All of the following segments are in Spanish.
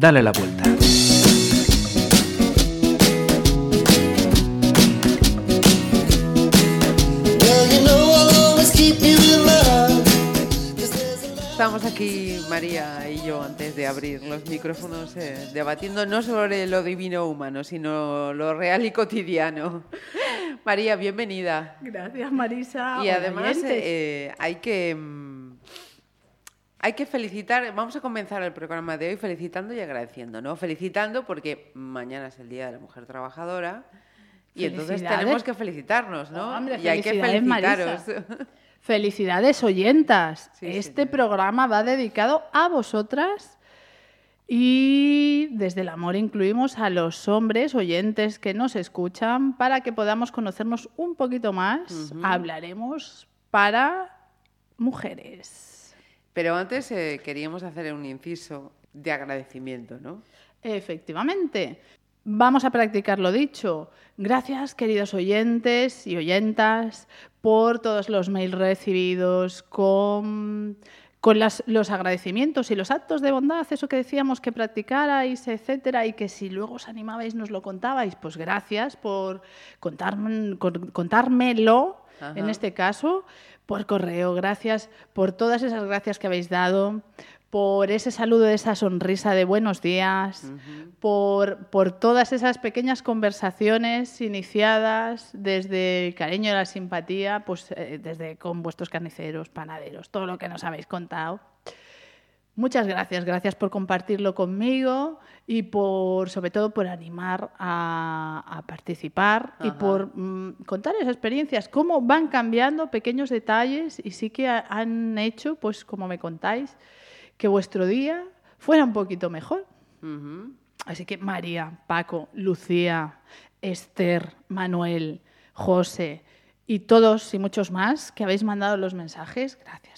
Dale la vuelta. Estamos aquí, María y yo, antes de abrir los micrófonos, eh, debatiendo no sobre lo divino humano, sino lo real y cotidiano. María, bienvenida. Gracias, Marisa. Y además eh, hay que... hay que felicitar, vamos a comenzar el programa de hoy felicitando y agradeciendo, ¿no? Felicitando porque mañana es el Día de la Mujer Trabajadora y entonces tenemos que felicitarnos, ¿no? Hombre, y hay que felicitaros. Marisa. Felicidades, oyentas. Sí, este sí. programa va dedicado a vosotras y desde el amor incluimos a los hombres oyentes que nos escuchan para que podamos conocernos un poquito más. Hablaremos para mujeres. Pero antes eh, queríamos hacer un inciso de agradecimiento, ¿no? Efectivamente. Vamos a practicar lo dicho. Gracias, queridos oyentes y oyentas, por todos los mails recibidos, con, con las- los agradecimientos y los actos de bondad, eso que decíamos que practicarais, etcétera, y que si luego os animabais nos lo contabais, pues gracias por contarme- con- contármelo, Ajá. en este caso, por correo. Gracias por todas esas gracias que habéis dado, por ese saludo, esa sonrisa de buenos días, por, por todas esas pequeñas conversaciones iniciadas desde el cariño y la simpatía, pues eh, desde con vuestros carniceros, panaderos, todo lo que nos habéis contado. Muchas gracias, gracias por compartirlo conmigo y por, sobre todo, por animar a, a participar y por mm, contar esas experiencias, cómo van cambiando pequeños detalles y sí que ha- han hecho, pues como me contáis, que vuestro día fuera un poquito mejor. Así que María, Paco, Lucía, Esther, Manuel, José y todos y muchos más que habéis mandado los mensajes, gracias.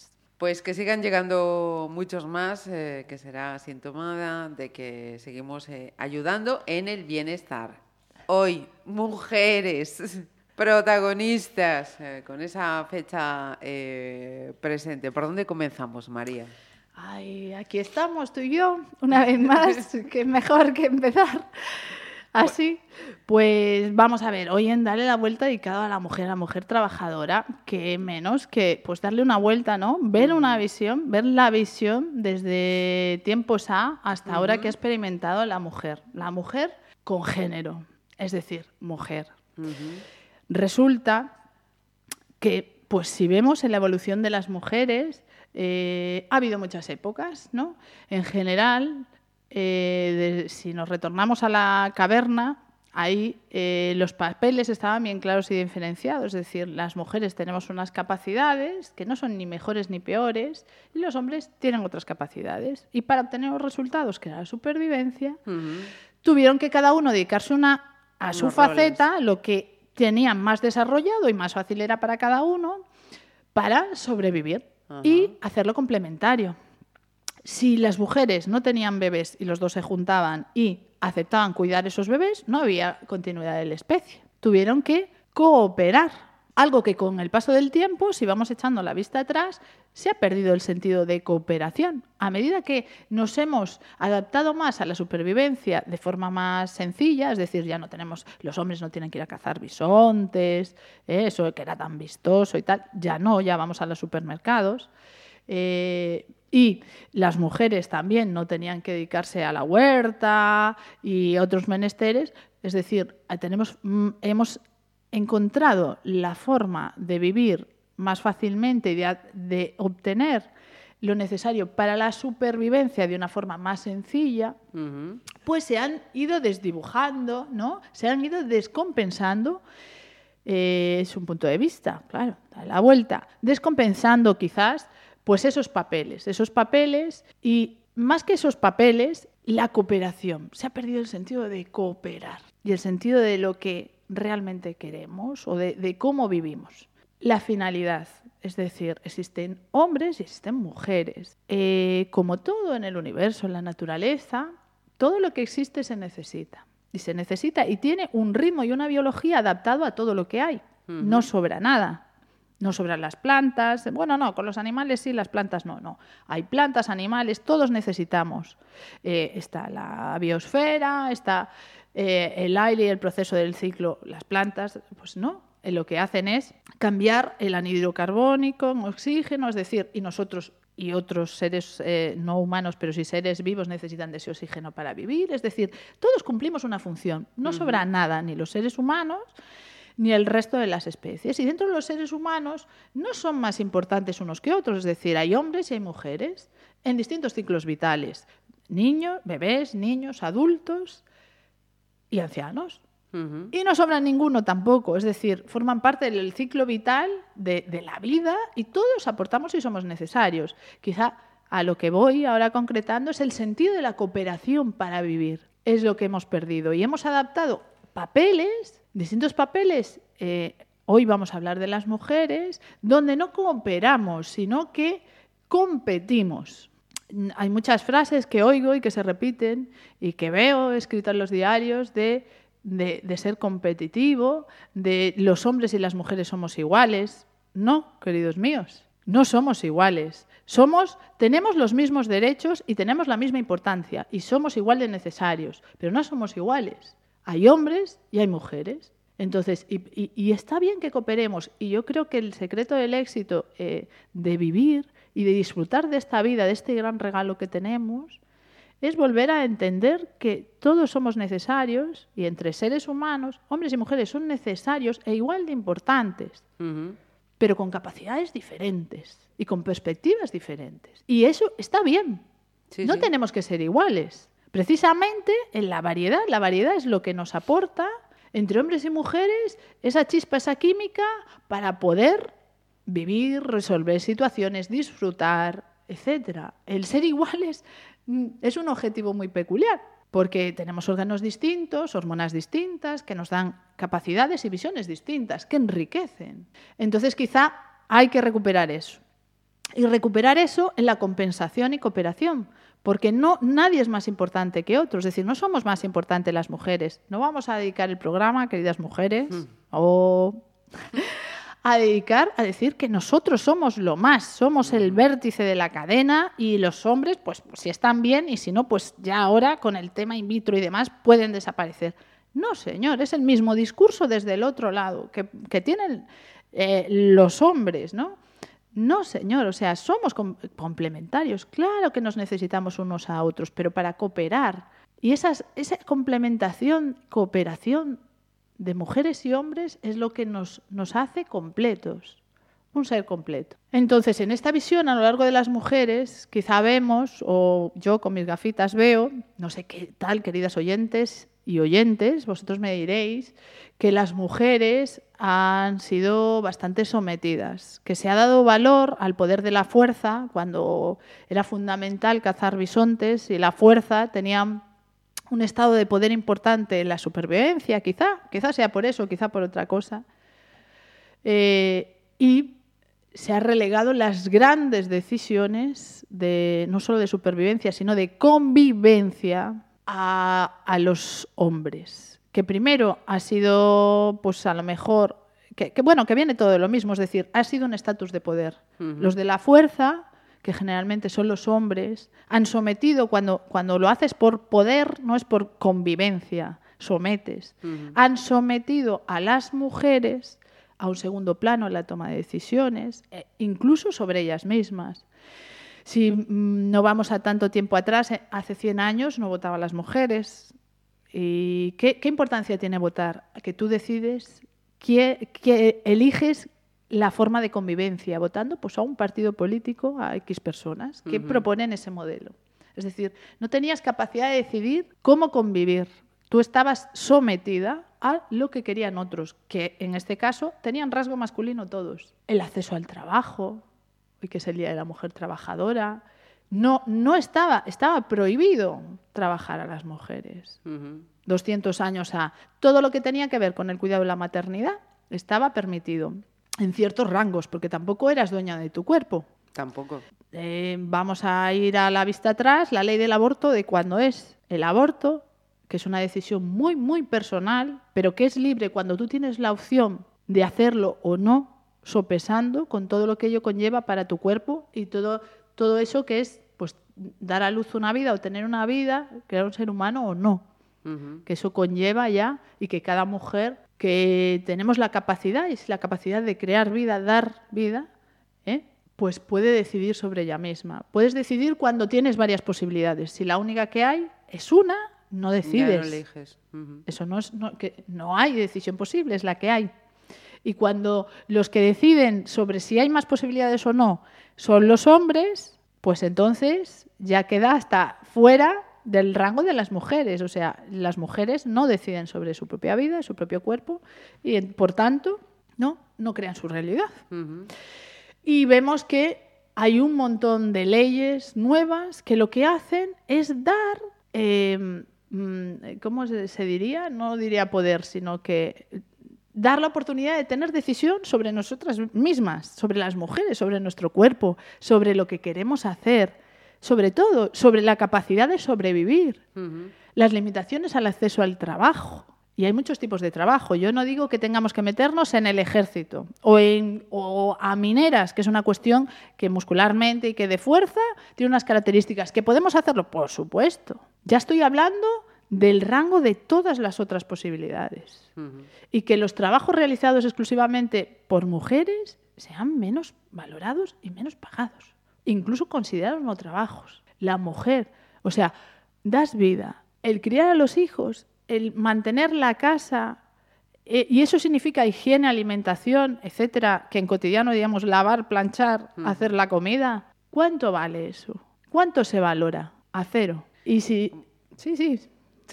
Pues que sigan llegando muchos más, eh, que será síntoma de que seguimos eh, ayudando en el bienestar. Hoy, mujeres protagonistas, eh, con esa fecha presente. ¿Por dónde comenzamos, María? Ay, aquí estamos tú y yo, una vez más, que mejor que empezar. Así, pues vamos a ver, hoy en Darle la Vuelta dedicado a la mujer, a la mujer trabajadora, que menos que pues darle una vuelta, ¿no? Ver una visión, ver la visión desde tiempos A hasta ahora que ha experimentado la mujer. La mujer con género, es decir, mujer. Resulta que, pues si vemos en la evolución de las mujeres, eh, ha habido muchas épocas, ¿no? En general, eh, de- si nos retornamos a la caverna, ahí eh, los papeles estaban bien claros y diferenciados, es decir, las mujeres tenemos unas capacidades que no son ni mejores ni peores, y los hombres tienen otras capacidades. Y para obtener los resultados, que era la supervivencia, tuvieron que cada uno dedicarse una, a su roles. faceta, lo que tenían más desarrollado y más fácil era para cada uno, para sobrevivir y hacerlo complementario. Si las mujeres no tenían bebés y los dos se juntaban y aceptaban cuidar esos bebés, no había continuidad de la especie. Tuvieron que cooperar. Algo que con el paso del tiempo, si vamos echando la vista atrás, se ha perdido el sentido de cooperación. A medida que nos hemos adaptado más a la supervivencia de forma más sencilla, es decir, ya no tenemos, los hombres no tienen que ir a cazar bisontes, ¿eh? eso que era tan vistoso y tal, ya no, ya vamos a los supermercados. Eh, y las mujeres también no tenían que dedicarse a la huerta y otros menesteres. Es decir, tenemos, mm, hemos encontrado la forma de vivir más fácilmente y de, de obtener lo necesario para la supervivencia de una forma más sencilla, pues se han ido desdibujando, ¿no? Se han ido descompensando. eh, es un punto de vista, claro, da la vuelta, descompensando quizás, pues esos papeles, esos papeles y más que esos papeles, la cooperación. Se ha perdido el sentido de cooperar y el sentido de lo que realmente queremos o de, de cómo vivimos. La finalidad, es decir, existen hombres y existen mujeres. Eh, como todo en el universo, en la naturaleza, todo lo que existe se necesita. Y se necesita y tiene un ritmo y una biología adaptado a todo lo que hay. No sobra nada. No sobran las plantas. Bueno, no, con los animales sí, las plantas no, no. Hay plantas, animales, todos necesitamos. Eh, está la biosfera, está eh, el aire y el proceso del ciclo, las plantas, pues no. Eh, lo que hacen es cambiar el anhídrido carbónico en oxígeno, es decir, y nosotros y otros seres no humanos, pero sí seres vivos necesitan de ese oxígeno para vivir. Es decir, todos cumplimos una función. No sobra nada, ni los seres humanos, ni el resto de las especies. Y dentro de los seres humanos no son más importantes unos que otros, es decir, hay hombres y hay mujeres en distintos ciclos vitales, niños, bebés, niños, adultos y ancianos. Y no sobra ninguno tampoco, es decir, forman parte del ciclo vital de, de la vida y todos aportamos y somos necesarios. Quizá a lo que voy ahora concretando es el sentido de la cooperación para vivir. Es lo que hemos perdido y hemos adaptado papeles distintos papeles. Eh, hoy vamos a hablar de las mujeres, donde no cooperamos, sino que competimos. Hay muchas frases que oigo y que se repiten y que veo escritas en los diarios de, de ser competitivo, de los hombres y las mujeres somos iguales. No, queridos míos, no somos iguales. Somos, tenemos los mismos derechos y tenemos la misma importancia y somos igual de necesarios, pero no somos iguales. Hay hombres y hay mujeres. Entonces, y, está bien que cooperemos. Y yo creo que el secreto del éxito eh, de vivir y de disfrutar de esta vida, de este gran regalo que tenemos, es volver a entender que todos somos necesarios y entre seres humanos, hombres y mujeres son necesarios e igual de importantes, pero con capacidades diferentes y con perspectivas diferentes. Y eso está bien. no tenemos que ser iguales. Precisamente en la variedad, la variedad es lo que nos aporta entre hombres y mujeres esa chispa, esa química para poder vivir, resolver situaciones, disfrutar, etcétera. El ser iguales mm, es un objetivo muy peculiar, porque tenemos órganos distintos, hormonas distintas, que nos dan capacidades y visiones distintas, que enriquecen. Entonces quizá hay que recuperar eso. Y recuperar eso en la compensación y cooperación, porque no, nadie es más importante que otro, es decir, no somos más importantes las mujeres. No vamos a dedicar el programa, queridas mujeres, hmm. o a dedicar a decir que nosotros somos lo más, somos el hmm. vértice de la cadena y los hombres, pues si están bien y si no, pues ya ahora con el tema in vitro y demás pueden desaparecer. No, señor, es el mismo discurso desde el otro lado que, tienen eh, los hombres, ¿no? No, señor, o sea, somos complementarios. Claro que nos necesitamos unos a otros, pero para cooperar. Y esa complementación, cooperación de mujeres y hombres es lo que nos, nos hace completos, un ser completo. Entonces, en esta visión a lo largo de las mujeres, quizá vemos, o yo con mis gafitas veo, no sé qué tal, queridas oyentes, y oyentes, vosotros me diréis que las mujeres han sido bastante sometidas, que se ha dado valor al poder de la fuerza cuando era fundamental cazar bisontes y la fuerza tenía un estado de poder importante en la supervivencia, quizá, quizá sea por eso, quizá por otra cosa. Eh, y se ha relegado las grandes decisiones de no solo de supervivencia, sino de convivencia a, los hombres, que primero ha sido, pues a lo mejor, que, bueno, que viene todo de lo mismo, es decir, ha sido un estatus de poder. Los de la fuerza, que generalmente son los hombres, han sometido, cuando, cuando lo haces por poder, no es por convivencia, sometes, han sometido a las mujeres a un segundo plano en la toma de decisiones, e incluso sobre ellas mismas. Si mm, no vamos a tanto tiempo atrás, eh, hace 100 años no votaban las mujeres. ¿Y qué, importancia tiene votar? Que tú decides, que, eliges la forma de convivencia, votando pues, a un partido político, a X personas, que proponen ese modelo. Es decir, no tenías capacidad de decidir cómo convivir. Tú estabas sometida a lo que querían otros, que en este caso tenían rasgo masculino todos. El acceso al trabajo, hoy que es el Día de la Mujer Trabajadora, no, no estaba, estaba prohibido trabajar a las mujeres. 200 años a todo lo que tenía que ver con el cuidado de la maternidad estaba permitido en ciertos rangos, porque tampoco eras dueña de tu cuerpo. Tampoco. Eh, vamos a ir a la vista atrás, la ley del aborto, de cuando es el aborto, que es una decisión muy, muy personal, pero que es libre cuando tú tienes la opción de hacerlo o no, sopesando con todo lo que ello conlleva para tu cuerpo y todo, todo eso que es pues dar a luz una vida o tener una vida, crear un ser humano o no. Que eso conlleva ya y que cada mujer que tenemos la capacidad, y la capacidad de crear vida, dar vida, ¿eh? pues puede decidir sobre ella misma. Puedes decidir cuando tienes varias posibilidades. Si la única que hay es una, no decides. Eso no es que no hay decisión posible, es la que hay. Y cuando los que deciden sobre si hay más posibilidades o no son los hombres, pues entonces ya queda hasta fuera del rango de las mujeres. O sea, las mujeres no deciden sobre su propia vida, su propio cuerpo, y por tanto, no, no crean su realidad. Y vemos que hay un montón de leyes nuevas que lo que hacen es dar em, Mm, ¿cómo se diría? No diría poder, sino que dar la oportunidad de tener decisión sobre nosotras mismas, sobre las mujeres, sobre nuestro cuerpo, sobre lo que queremos hacer, sobre todo, sobre la capacidad de sobrevivir, las limitaciones al acceso al trabajo. Y hay muchos tipos de trabajo. Yo no digo que tengamos que meternos en el ejército o, en, o a mineras, que es una cuestión que muscularmente y que de fuerza tiene unas características. ¿Que podemos hacerlo? Por supuesto. Ya estoy hablando del rango de todas las otras posibilidades. Y que los trabajos realizados exclusivamente por mujeres sean menos valorados y menos pagados. Incluso considerados no trabajos. La mujer, o sea, das vida. El criar a los hijos, el mantener la casa, eh, y eso significa higiene, alimentación, etcétera, que en cotidiano digamos lavar, planchar, hacer la comida. ¿Cuánto vale eso? ¿Cuánto se valora? A cero. Y si. Sí, sí.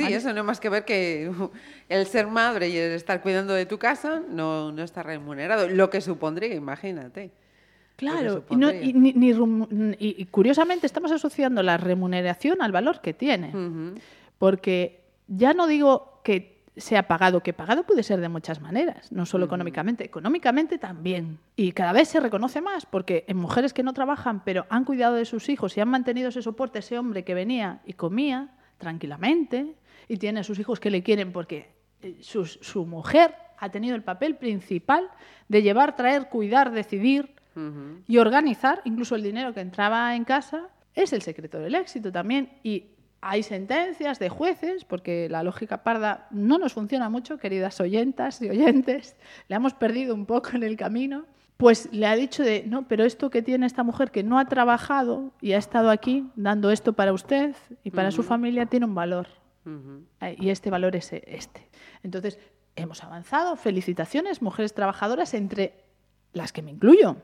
Sí, eso no es más que ver que el ser madre y el estar cuidando de tu casa no, no está remunerado. Lo que supondría, imagínate. Claro, y, curiosamente estamos asociando la remuneración al valor que tiene. Porque ya no digo que sea pagado, que pagado puede ser de muchas maneras, no solo económicamente, económicamente también. Y cada vez se reconoce más, porque en mujeres que no trabajan, pero han cuidado de sus hijos y han mantenido ese soporte, ese hombre que venía y comía tranquilamente y tiene a sus hijos que le quieren porque eh, su, mujer ha tenido el papel principal de llevar, traer, cuidar, decidir y organizar, incluso el dinero que entraba en casa, es el secreto del éxito también. Y hay sentencias de jueces, porque la lógica parda no nos funciona mucho, queridas oyentas y oyentes, le hemos perdido un poco en el camino, pues le ha dicho de, no, pero esto que tiene esta mujer que no ha trabajado y ha estado aquí dando esto para usted y para su familia, tiene un valor. Y este valor es este. Entonces, hemos avanzado. Felicitaciones, mujeres trabajadoras, entre las que me incluyo.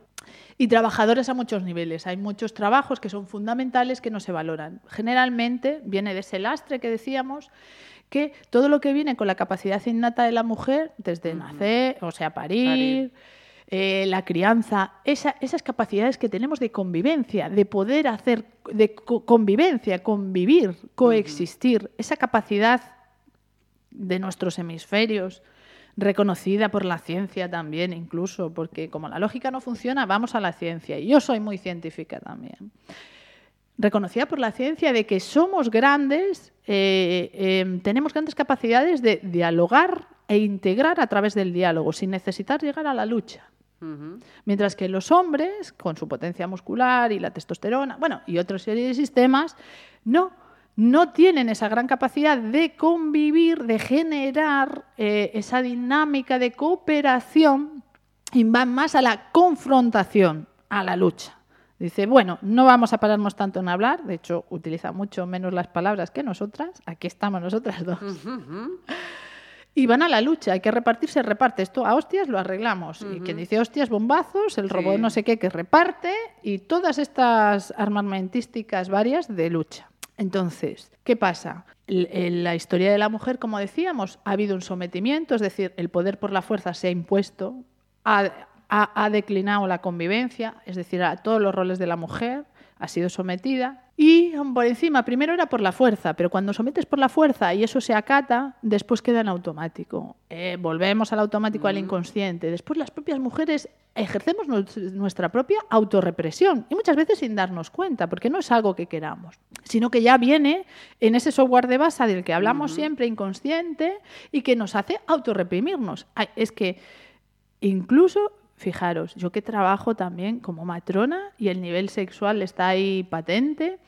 Y trabajadoras a muchos niveles. Hay muchos trabajos que son fundamentales que no se valoran. Generalmente viene de ese lastre que decíamos, que todo lo que viene con la capacidad innata de la mujer, desde nacer, o sea, parir, eh, la crianza, esas capacidades que tenemos de convivencia, de poder hacer, de convivencia, convivir, coexistir, esa capacidad de nuestros hemisferios, reconocida por la ciencia también incluso, porque como la lógica no funciona, vamos a la ciencia. Y yo soy muy científica también. Reconocida por la ciencia de que somos grandes, eh, em, tenemos grandes capacidades de dialogar e integrar a través del diálogo, sin necesitar llegar a la lucha. Mientras que los hombres, con su potencia muscular y la testosterona, bueno, y otra serie de sistemas, no, no tienen esa gran capacidad de convivir, de generar eh, esa dinámica de cooperación y van más a la confrontación, a la lucha. Dice, bueno, no vamos a pararnos tanto en hablar, de hecho utiliza mucho menos las palabras que nosotras, aquí estamos nosotras dos y van a la lucha. Hay que repartir, se reparte. Esto a hostias lo arreglamos. Y quien dice hostias, bombazos, el robot no sé qué que reparte y todas estas armamentísticas varias de lucha. Entonces, ¿qué pasa? En la historia de la mujer, como decíamos, ha habido un sometimiento, es decir, el poder por la fuerza se ha impuesto, ha, ha declinado la convivencia, es decir, a todos los roles de la mujer, ha sido sometida y por encima, primero era por la fuerza, pero cuando sometes por la fuerza y eso se acata, después queda en automático. Eh, volvemos al automático, al inconsciente. Después las propias mujeres ejercemos nuestra propia autorrepresión y muchas veces sin darnos cuenta, porque no es algo que queramos, sino que ya viene en ese software de base del que hablamos siempre, inconsciente, y que nos hace autorreprimirnos. Es que incluso fijaros, yo que trabajo también como matrona y el nivel sexual está ahí patente.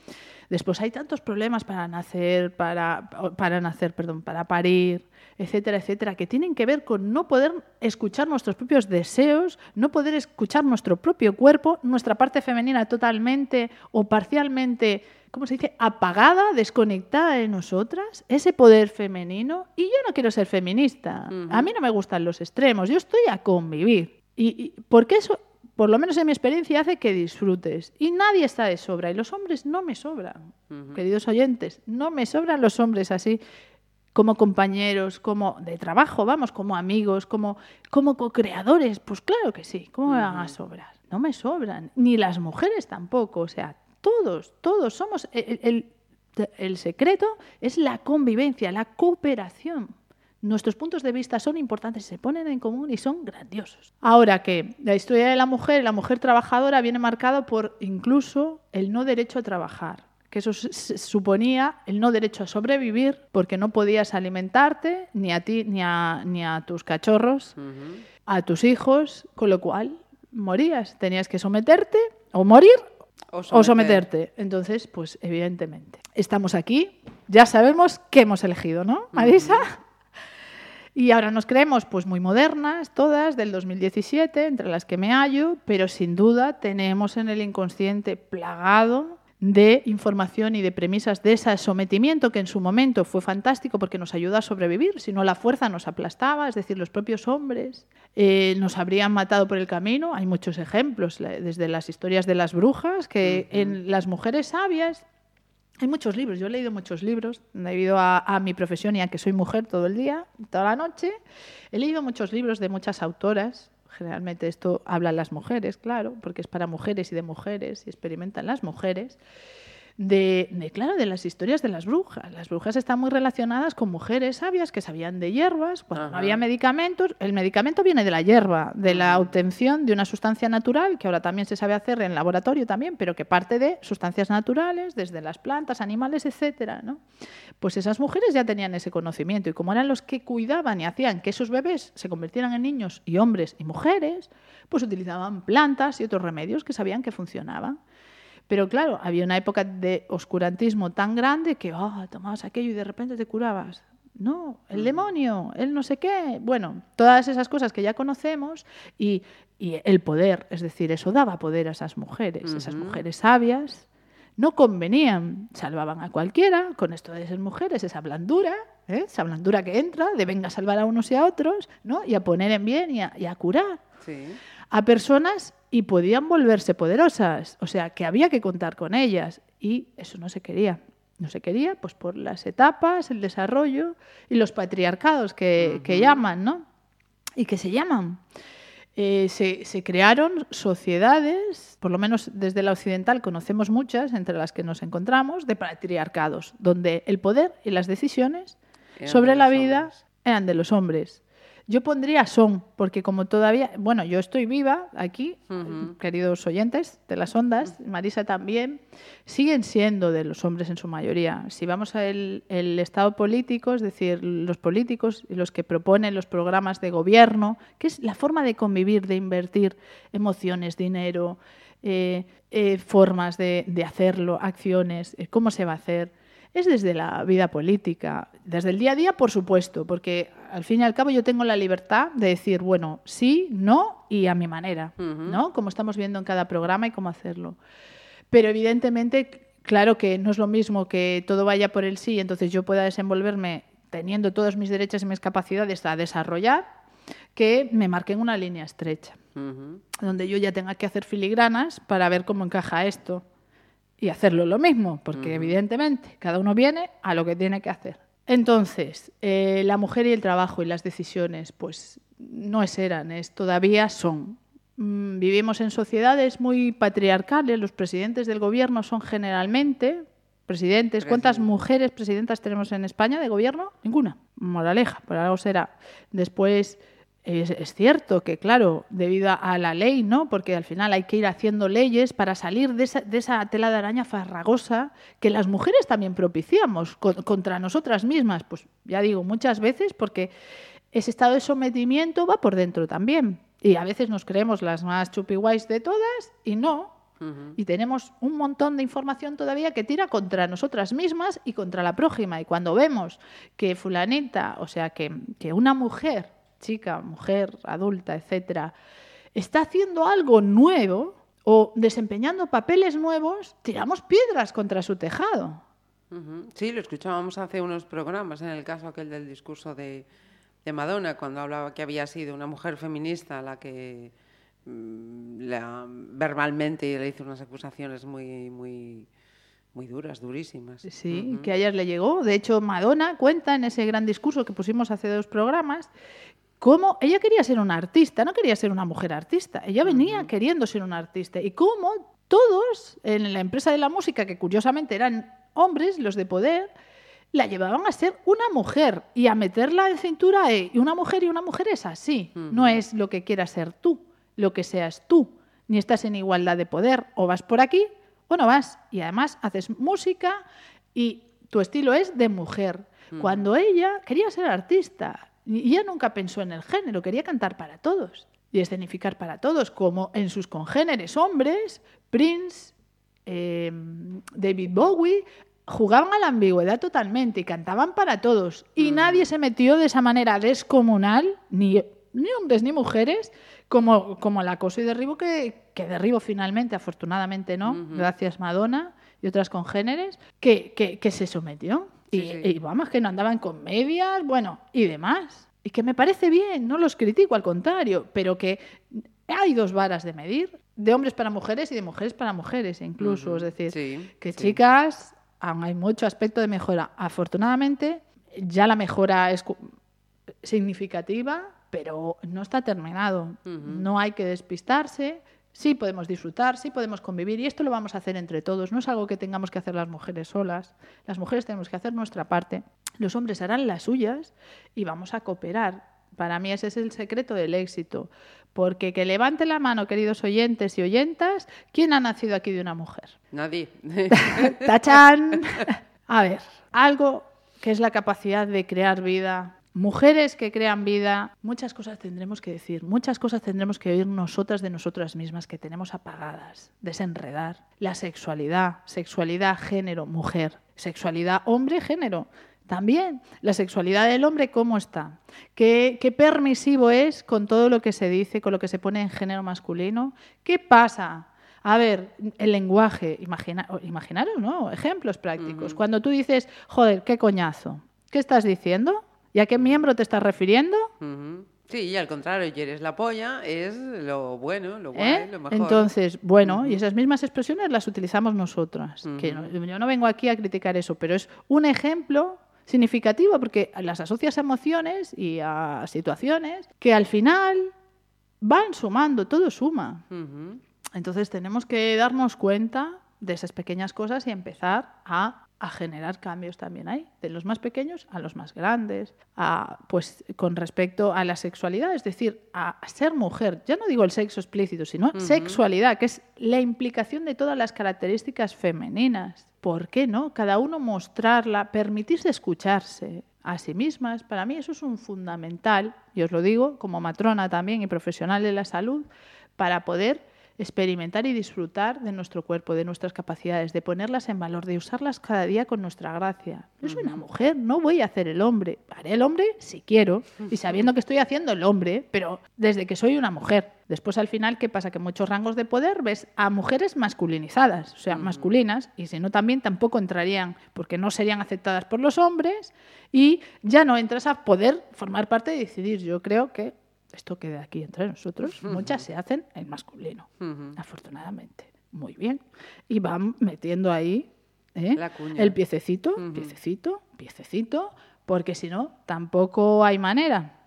Después hay tantos problemas para nacer, para, para nacer, perdón, para parir, etcétera, etcétera, que tienen que ver con no poder escuchar nuestros propios deseos, no poder escuchar nuestro propio cuerpo, nuestra parte femenina totalmente o parcialmente, ¿cómo se dice?, apagada, desconectada de nosotras, ese poder femenino. Y yo no quiero ser feminista. A mí no me gustan los extremos, yo estoy a convivir. Y, y porque eso por lo menos en mi experiencia, hace que disfrutes. Y nadie está de sobra. Y los hombres no me sobran, queridos oyentes. No me sobran los hombres así como compañeros, como de trabajo, vamos, como amigos, como, como co-creadores. Pues claro que sí. ¿Cómo me van a sobrar? No me sobran. Ni las mujeres tampoco. O sea, todos, todos somos... el, el secreto es la convivencia, la cooperación. Nuestros puntos de vista son importantes, se ponen en común y son grandiosos. Ahora que la historia de la mujer, la mujer trabajadora, viene marcado por incluso el no derecho a trabajar, que eso suponía el no derecho a sobrevivir porque no podías alimentarte ni a ti ni a, ni a tus cachorros, a tus hijos, con lo cual morías, tenías que someterte o morir o, someterte. Entonces, pues evidentemente, estamos aquí, ya sabemos qué hemos elegido, ¿no, Marisa? Y ahora nos creemos pues muy modernas, todas, del 2017, entre las que me hallo, pero sin duda tenemos en el inconsciente plagado de información y de premisas de ese sometimiento que en su momento fue fantástico porque nos ayuda a sobrevivir, si no la fuerza nos aplastaba, es decir, los propios hombres eh, nos habrían matado por el camino. Hay muchos ejemplos, desde las historias de las brujas, que en las mujeres sabias hay muchos libros, yo he leído muchos libros debido a, mi profesión y a que soy mujer todo el día, toda la noche. He leído muchos libros de muchas autoras. Generalmente esto hablan las mujeres, claro, porque es para mujeres y de mujeres y experimentan las mujeres de, claro, de las historias de las brujas. Las brujas están muy relacionadas con mujeres sabias que sabían de hierbas, cuando no había medicamentos. El medicamento viene de la hierba, de la obtención de una sustancia natural, que ahora también se sabe hacer en laboratorio también, pero que parte de sustancias naturales, desde las plantas, animales, etcétera, ¿no? Pues esas mujeres ya tenían ese conocimiento y como eran los que cuidaban y hacían que esos bebés se convirtieran en niños y hombres y mujeres, pues utilizaban plantas y otros remedios que sabían que funcionaban. Pero claro, había una época de oscurantismo tan grande que oh, tomabas aquello y de repente te curabas. No, el demonio, el no sé qué. Bueno, todas esas cosas que ya conocemos y, el poder, es decir, eso daba poder a esas mujeres, esas mujeres sabias. No convenían, salvaban a cualquiera con esto de ser mujeres, esa blandura, ¿eh? esa blandura que entra de venga a salvar a unos y a otros, ¿no? y a poner en bien y a, y a curar. Sí a personas y podían volverse poderosas, o sea, que había que contar con ellas y eso no se quería. No se quería, pues por las etapas, el desarrollo y los patriarcados que, llaman, ¿no? Y que se llaman. Eh, se, se, crearon sociedades, por lo menos desde la occidental conocemos muchas, entre las que nos encontramos, de patriarcados, donde el poder y las decisiones sobre la vida eran de los hombres. Yo pondría son, porque como todavía, bueno, yo estoy viva aquí, queridos oyentes de las ondas, Marisa también, siguen siendo de los hombres en su mayoría. Si vamos al el estado político, es decir, los políticos y los que proponen los programas de gobierno, que es la forma de convivir, de invertir emociones, dinero, eh, eh, formas de, hacerlo, acciones, eh, cómo se va a hacer es desde la vida política, desde el día a día, por supuesto, porque al fin y al cabo yo tengo la libertad de decir, bueno, sí, no y a mi manera, ¿no? Como estamos viendo en cada programa y cómo hacerlo. Pero evidentemente, claro que no es lo mismo que todo vaya por el sí, entonces yo pueda desenvolverme teniendo todos mis derechos y mis capacidades a desarrollar, que me marquen una línea estrecha, donde yo ya tenga que hacer filigranas para ver cómo encaja esto y hacerlo lo mismo, porque evidentemente cada uno viene a lo que tiene que hacer. Entonces, eh, la mujer y el trabajo y las decisiones, pues no es eran, es todavía son. Mm, vivimos en sociedades muy patriarcales, los presidentes del gobierno son generalmente presidentes. ¿Cuántas mujeres presidentas tenemos en España de gobierno? Ninguna. Moraleja, por algo será. Después es, cierto que, claro, debido a la ley, ¿no? Porque al final hay que ir haciendo leyes para salir de esa, tela de araña farragosa que las mujeres también propiciamos contra nosotras mismas. Pues ya digo, muchas veces porque ese estado de sometimiento va por dentro también. Y a veces nos creemos las más chupiguays de todas y no. Y tenemos un montón de información todavía que tira contra nosotras mismas y contra la prójima. Y cuando vemos que fulanita, o sea, que, que una mujer, chica, mujer, adulta, etcétera, está haciendo algo nuevo o desempeñando papeles nuevos, tiramos piedras contra su tejado. Sí, lo escuchábamos hace unos programas, en el caso aquel del discurso de, de Madonna, cuando hablaba que había sido una mujer feminista la que mm, la, verbalmente le hizo unas acusaciones muy, muy, muy duras, durísimas. Sí, que ayer le llegó. De hecho, Madonna cuenta en ese gran discurso que pusimos hace dos programas cómo ella quería ser una artista, no quería ser una mujer artista. Ella venía queriendo ser una artista. Y cómo todos en la empresa de la música, que curiosamente eran hombres, los de poder, la llevaban a ser una mujer y a meterla en cintura y una mujer y una mujer es así. No es lo que quieras ser tú, lo que seas tú. Ni estás en igualdad de poder. O vas por aquí o no vas. Y además haces música y tu estilo es de mujer. Cuando ella quería ser artista y ella nunca pensó en el género, quería cantar para todos y escenificar para todos, como en sus congéneres hombres, Prince, eh, David Bowie, jugaban a la ambigüedad totalmente y cantaban para todos. Y nadie se metió de esa manera descomunal, ni, ni hombres ni mujeres, como, como el acoso y derribo que, que derribo finalmente, afortunadamente no, gracias Madonna y otras congéneres, que, que, se sometió. Y, vamos, que no andaban con medias, bueno, y demás. Y que me parece bien, no los critico, al contrario, pero que hay dos varas de medir, de hombres para mujeres y de mujeres para mujeres, incluso. Es decir, que chicas aún hay mucho aspecto de mejora. Afortunadamente, ya la mejora es significativa, pero no está terminado. No hay que despistarse. Sí podemos disfrutar, sí podemos convivir y esto lo vamos a hacer entre todos. No es algo que tengamos que hacer las mujeres solas. Las mujeres tenemos que hacer nuestra parte. Los hombres harán las suyas y vamos a cooperar. Para mí ese es el secreto del éxito. Porque que levante la mano, queridos oyentes y oyentas, ¿quién ha nacido aquí de una mujer? Nadie. ¡Tachán! A ver, algo que es la capacidad de crear vida. Mujeres que crean vida, muchas cosas tendremos que decir, muchas cosas tendremos que oír nosotras de nosotras mismas que tenemos apagadas, desenredar. La sexualidad, sexualidad, género, mujer, sexualidad, hombre, género. También la sexualidad del hombre, ¿cómo está? ¿Qué, permisivo es con todo lo que se dice, con lo que se pone en género masculino? ¿Qué pasa? A ver, el lenguaje, imagina, imaginaros, ¿no? Ejemplos prácticos. Cuando tú dices, joder, qué coñazo, ¿qué estás diciendo? ¿Y a qué miembro te estás refiriendo? Sí, y al contrario, y eres la polla, es lo bueno, lo guay, ¿Eh? lo mejor. Entonces, bueno, y esas mismas expresiones las utilizamos nosotras. que yo no vengo aquí a criticar eso, pero es un ejemplo significativo porque las asocias a emociones y a situaciones que al final van sumando, todo suma. Entonces tenemos que darnos cuenta de esas pequeñas cosas y empezar a, generar cambios también ahí, de los más pequeños a los más grandes, a, pues con respecto a la sexualidad, es decir, a ser mujer. Ya no digo el sexo explícito, sino sexualidad, que es la implicación de todas las características femeninas. ¿Por qué no? Cada uno mostrarla, permitirse escucharse a sí mismas. Para mí eso es un fundamental, y os lo digo como matrona también y profesional de la salud, para poder experimentar y disfrutar de nuestro cuerpo, de nuestras capacidades, de ponerlas en valor, de usarlas cada día con nuestra gracia. Yo soy una mujer, no voy a hacer el hombre. Haré el hombre si quiero y sabiendo que estoy haciendo el hombre, pero desde que soy una mujer. Después al final, ¿qué pasa? Que en muchos rangos de poder ves a mujeres masculinizadas, o sea, masculinas, y si no también tampoco entrarían, porque no serían aceptadas por los hombres, y ya no entras a poder formar parte y decidir. Yo creo que esto queda aquí entre nosotros, muchas se hacen en masculino, afortunadamente. Muy bien. Y van metiendo ahí ¿eh? el piececito, piececito, piececito, porque si no, tampoco hay manera.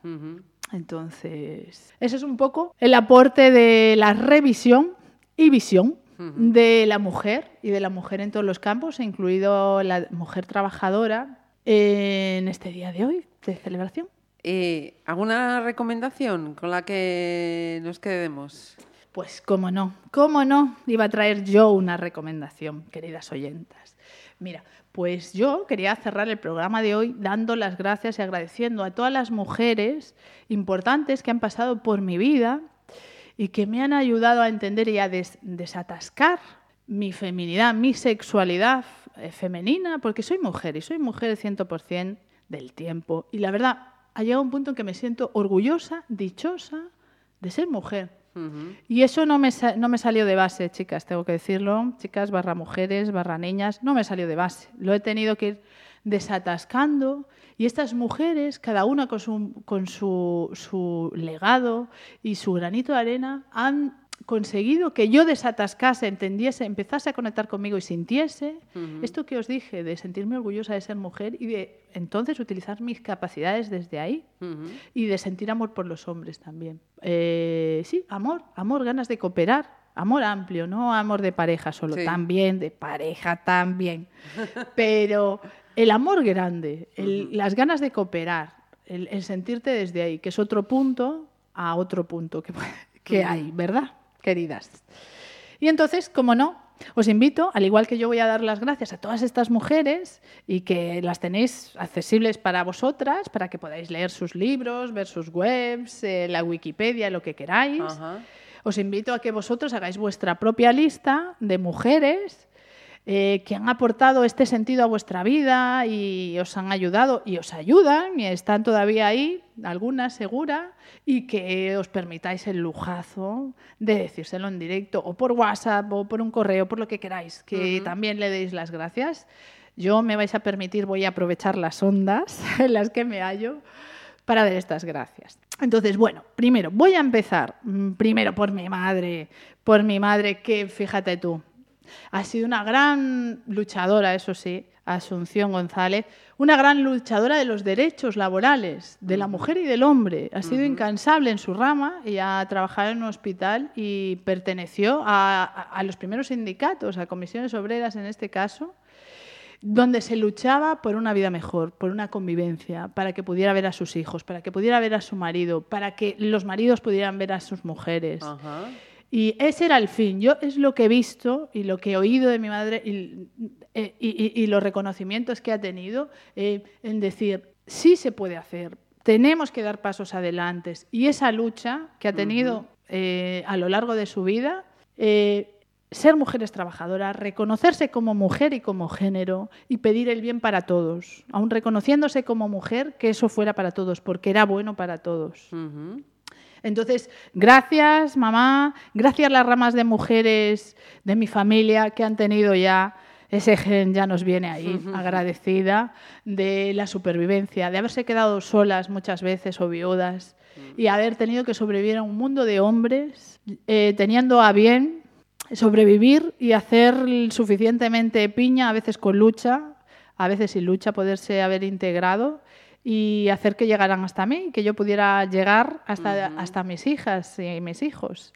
Entonces, ese es un poco el aporte de la revisión y visión de la mujer y de la mujer en todos los campos, incluido la mujer trabajadora en este día de hoy de celebración. Eh, ¿Alguna recomendación con la que nos quedemos? Pues cómo no, cómo no, iba a traer yo una recomendación, queridas oyentas. Mira, pues yo quería cerrar el programa de hoy dando las gracias y agradeciendo a todas las mujeres importantes que han pasado por mi vida y que me han ayudado a entender y a desatascar mi feminidad, mi sexualidad eh, femenina, porque soy mujer y soy mujer 100% del tiempo. Y la verdad, ha llegado un punto en que me siento orgullosa, dichosa de ser mujer. Y eso no me, no me salió de base, chicas, tengo que decirlo. Chicas, barra mujeres, barra niñas, no me salió de base. Lo he tenido que ir desatascando. Y estas mujeres, cada una con su, con su, su legado y su granito de arena, han conseguido que yo desatascase, entendiese, empezase a conectar conmigo y sintiese esto que os dije, de sentirme orgullosa de ser mujer y de entonces utilizar mis capacidades desde ahí y de sentir amor por los hombres también. Eh, sí, amor, amor, ganas de cooperar, amor amplio, no amor de pareja solo, también de pareja también, pero el amor grande, las ganas de cooperar, el, sentirte desde ahí, que es otro punto a otro punto que, que hay, ¿verdad? Queridas. Y entonces, como no, os invito, al igual que yo voy a dar las gracias a todas estas mujeres y que las tenéis accesibles para vosotras, para que podáis leer sus libros, ver sus webs, eh, la Wikipedia, lo que queráis. Os invito a que vosotros hagáis vuestra propia lista de mujeres eh, que han aportado este sentido a vuestra vida y os han ayudado y os ayudan y están todavía ahí, algunas segura, y que os permitáis el lujazo de decírselo en directo o por WhatsApp o por un correo, por lo que queráis, que también le deis las gracias. Yo me vais a permitir, voy a aprovechar las ondas en las que me hallo para dar estas gracias. Entonces, bueno, primero, voy a empezar, mm, primero por mi madre, por mi madre que, fíjate tú, ha sido una gran luchadora, eso sí, Asunción González, una gran luchadora de los derechos laborales de la mujer y del hombre. Ha sido incansable en su rama y ha trabajado en un hospital y perteneció a, los primeros sindicatos, a comisiones obreras en este caso, donde se luchaba por una vida mejor, por una convivencia, para que pudiera ver a sus hijos, para que pudiera ver a su marido, para que los maridos pudieran ver a sus mujeres. Y ese era el fin. Yo es lo que he visto y lo que he oído de mi madre y, eh, los reconocimientos que ha tenido eh, en decir, sí se puede hacer, tenemos que dar pasos adelante. Y esa lucha que ha tenido eh, a lo largo de su vida, ser mujeres trabajadoras, reconocerse como mujer y como género y pedir el bien para todos, aun reconociéndose como mujer, que eso fuera para todos, porque era bueno para todos. Entonces, gracias mamá, gracias las ramas de mujeres de mi familia que han tenido ya ese gen ya nos viene ahí, agradecida de la supervivencia, de haberse quedado solas muchas veces o viudas y haber tenido que sobrevivir a un mundo de hombres, eh, teniendo a bien sobrevivir y hacer suficientemente piña, a veces con lucha, a veces sin lucha, poderse haber integrado y hacer que llegaran hasta mí, que yo pudiera llegar hasta, hasta mis hijas y mis hijos.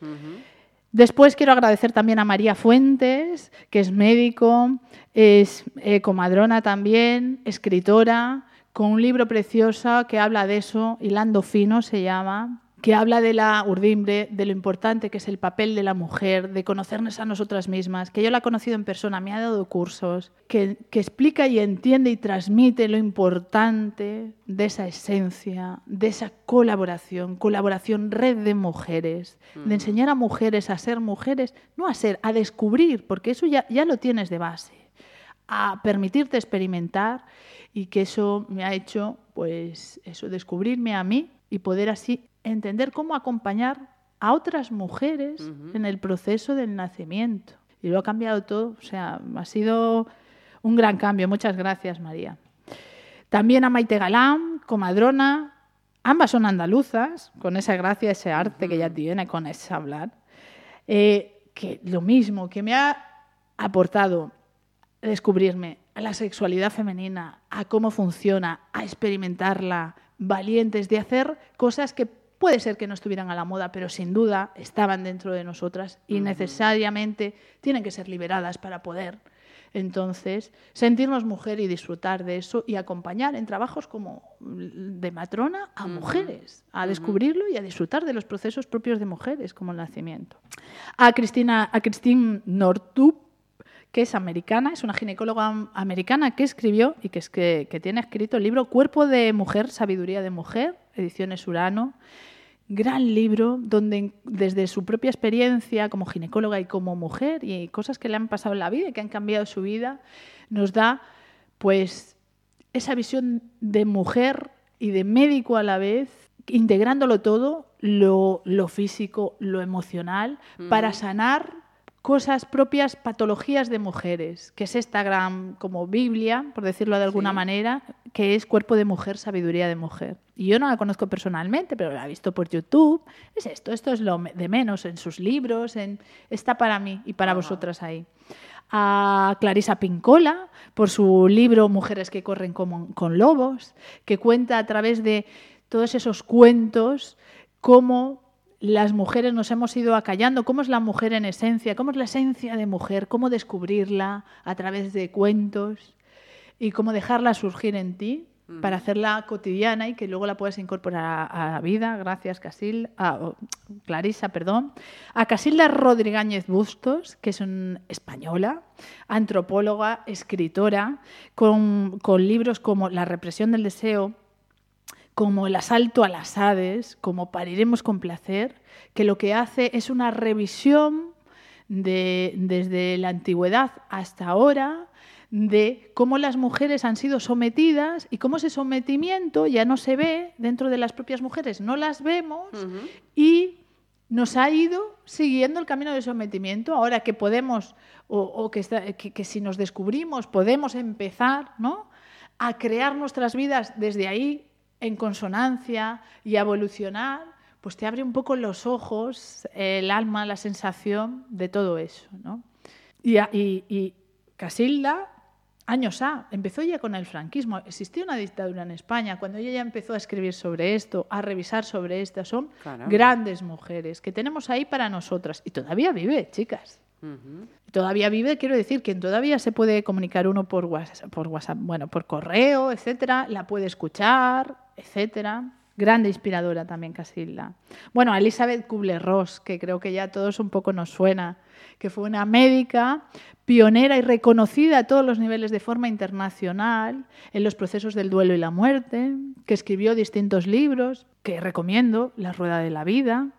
Después quiero agradecer también a María Fuentes, que es médico, es eh, comadrona también, escritora, con un libro precioso que habla de eso, Hilando Fino se llama, que habla de la urdimbre, de lo importante que es el papel de la mujer, de conocernos a nosotras mismas, que yo la he conocido en persona, me ha dado cursos, que, explica y entiende y transmite lo importante de esa esencia, de esa colaboración, colaboración red de mujeres, de enseñar a mujeres a ser mujeres, no a ser, a descubrir, porque eso ya, ya lo tienes de base, a permitirte experimentar y que eso me ha hecho, pues, eso, descubrirme a mí y poder así entender cómo acompañar a otras mujeres en el proceso del nacimiento. Y lo ha cambiado todo. O sea, ha sido un gran cambio. Muchas gracias, María. También a Maite Galán, comadrona. Ambas son andaluzas, con esa gracia, ese arte que ella tiene con ese hablar. Eh, que lo mismo, que me ha aportado descubrirme a la sexualidad femenina, a cómo funciona, a experimentarla, valientes de hacer cosas que Puede ser que no estuvieran a la moda, pero sin duda estaban dentro de nosotras y necesariamente tienen que ser liberadas para poder entonces sentirnos mujer y disfrutar de eso y acompañar en trabajos como de matrona a mujeres, a descubrirlo y a disfrutar de los procesos propios de mujeres, como el nacimiento. A Cristina, a Christine Nortup, que es americana, es una ginecóloga americana que escribió y que, es que, que tiene escrito el libro Cuerpo de Mujer, Sabiduría de Mujer, ediciones Urano, gran libro donde desde su propia experiencia como ginecóloga y como mujer y cosas que le han pasado en la vida y que han cambiado su vida, nos da pues esa visión de mujer y de médico a la vez, integrándolo todo, lo, físico, lo emocional, para sanar cosas propias, patologías de mujeres, que es esta gran como Biblia, por decirlo de alguna manera, que es Cuerpo de Mujer, Sabiduría de Mujer. Y yo no la conozco personalmente, pero la he visto por YouTube. Es esto, esto es lo de menos en sus libros, en, está para mí y para vosotras ahí. A Clarisa Pincola, por su libro Mujeres que corren con lobos, que cuenta a través de todos esos cuentos cómo las mujeres nos hemos ido acallando, cómo es la mujer en esencia, cómo es la esencia de mujer, cómo descubrirla a través de cuentos y cómo dejarla surgir en ti para hacerla cotidiana y que luego la puedas incorporar a, la vida. Gracias, Casil, a, Clarisa, perdón. A Casilda Rodríguez Bustos, que es una española, antropóloga, escritora, con, con libros como La represión del deseo, como el asalto a las Hades, como pariremos con placer, que lo que hace es una revisión de, desde la antigüedad hasta ahora de cómo las mujeres han sido sometidas y cómo ese sometimiento ya no se ve dentro de las propias mujeres, no las vemos y nos ha ido siguiendo el camino del sometimiento. Ahora que podemos, o, que, que, si nos descubrimos, podemos empezar ¿no? a crear nuestras vidas desde ahí en consonancia y evolucionar, pues te abre un poco los ojos, el alma, la sensación de todo eso. ¿no? Y, y, Casilda, años A, empezó ya con el franquismo. Existía una dictadura en España. Cuando ella ya empezó a escribir sobre esto, a revisar sobre esto, son grandes mujeres que tenemos ahí para nosotras. Y todavía vive, chicas. Todavía vive, quiero decir, que todavía se puede comunicar uno por WhatsApp, por WhatsApp, bueno, por correo, etcétera, la puede escuchar, etcétera. Grande inspiradora también Casilda. Bueno, Elizabeth Kubler-Ross, que creo que ya a todos un poco nos suena, que fue una médica pionera y reconocida a todos los niveles de forma internacional en los procesos del duelo y la muerte, que escribió distintos libros que recomiendo, La Rueda de la Vida,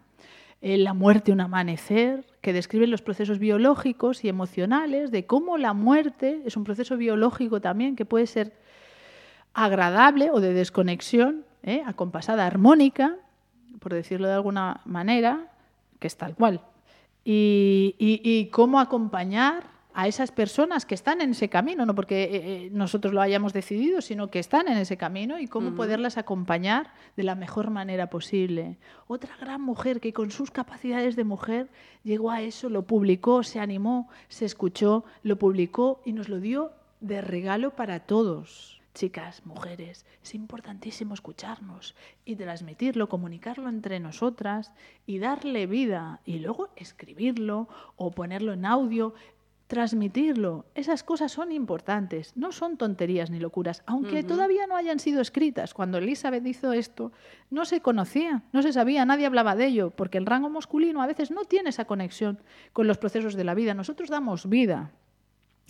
La muerte, un amanecer, que describen los procesos biológicos y emocionales de cómo la muerte es un proceso biológico también que puede ser agradable o de desconexión, ¿eh? acompasada, armónica, por decirlo de alguna manera, que es tal cual. Y, cómo acompañar a esas personas que están en ese camino, no porque eh, eh, nosotros lo hayamos decidido, sino que están en ese camino y cómo poderlas acompañar de la mejor manera posible. Otra gran mujer que con sus capacidades de mujer llegó a eso, lo publicó, se animó, se escuchó, lo publicó y nos lo dio de regalo para todos chicas, mujeres, es importantísimo escucharnos y transmitirlo, comunicarlo entre nosotras y darle vida y luego escribirlo o ponerlo en audio, transmitirlo. Esas cosas son importantes, no son tonterías ni locuras, aunque todavía no hayan sido escritas. Cuando Elizabeth hizo esto, no se conocía, no se sabía, nadie hablaba de ello, porque el rango masculino a veces no tiene esa conexión con los procesos de la vida. Nosotros damos vida,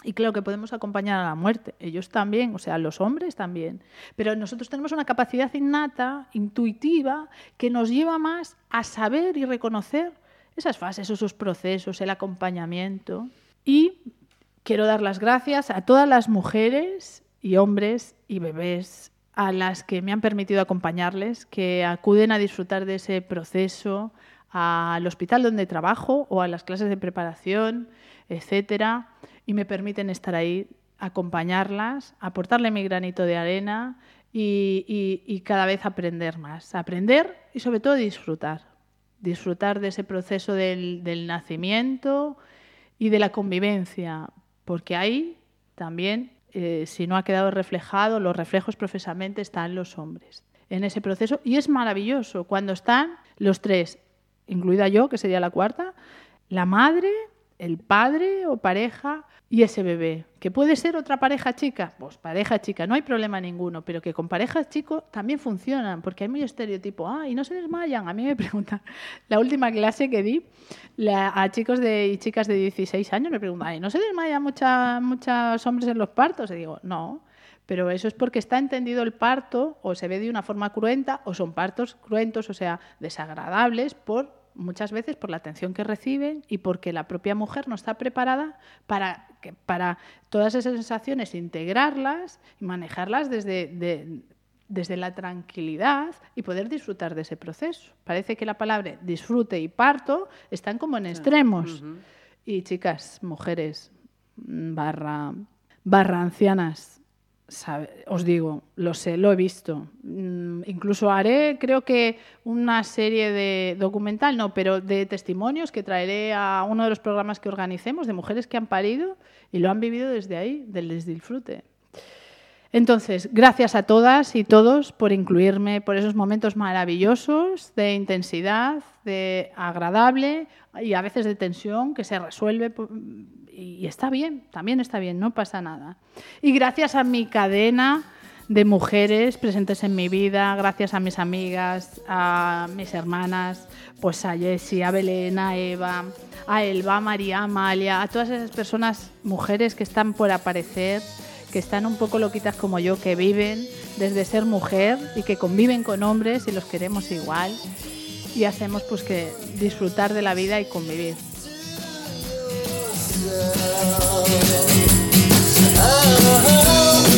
y claro que podemos acompañar a la muerte, ellos también, o sea, los hombres también. Pero nosotros tenemos una capacidad innata, intuitiva, que nos lleva más a saber y reconocer esas fases, esos procesos, el acompañamiento. Y quiero dar las gracias a todas las mujeres y hombres y bebés a las que me han permitido acompañarles, que acuden a disfrutar de ese proceso al hospital donde trabajo o a las clases de preparación, etcétera y me permiten estar ahí, acompañarlas, aportarle mi granito de arena y, cada vez aprender más. Aprender y sobre todo disfrutar. Disfrutar de ese proceso del, nacimiento y de la convivencia, porque ahí también, eh, si no ha quedado reflejado, los reflejos profesamente están los hombres en ese proceso y es maravilloso cuando están los tres, incluida yo, que sería la cuarta, la madre, el padre o pareja y ese bebé. ¿Que puede ser otra pareja chica? Pues pareja chica, no hay problema ninguno, pero que con parejas chicos también funcionan, porque hay muy estereotipo. Ah, y no se desmayan. A mí me preguntan, la última clase que di a chicos de, y chicas de 16 años me preguntan, ¿y no se desmayan muchos hombres en los partos? Y digo, no, pero eso es porque está entendido el parto o se ve de una forma cruenta o son partos cruentos, o sea, desagradables por muchas veces por la atención que reciben y porque la propia mujer no está preparada para, para todas esas sensaciones integrarlas y manejarlas desde, desde la tranquilidad y poder disfrutar de ese proceso. Parece que la palabra disfrute y parto están como en extremos. Y chicas, mujeres, barra, barra ancianas, os digo, lo sé, lo he visto. Mm, incluso haré, creo que una serie de documental, no, pero de testimonios que traeré a uno de los programas que organicemos de mujeres que han parido y lo han vivido desde ahí, del disfrute. Entonces, gracias a todas y todos por incluirme, por esos momentos maravillosos de intensidad, de agradable y a veces de tensión que se resuelve y está bien, también está bien, no pasa nada. Y gracias a mi cadena de mujeres presentes en mi vida, gracias a mis amigas, a mis hermanas, pues a Jessie, a Belén, a Eva, a Elba, a María, Amalia, a todas esas personas, mujeres que están por aparecer, que están un poco loquitas como yo, que viven desde ser mujer y que conviven con hombres y los queremos igual y hacemos pues que disfrutar de la vida y convivir. Oh. oh, oh.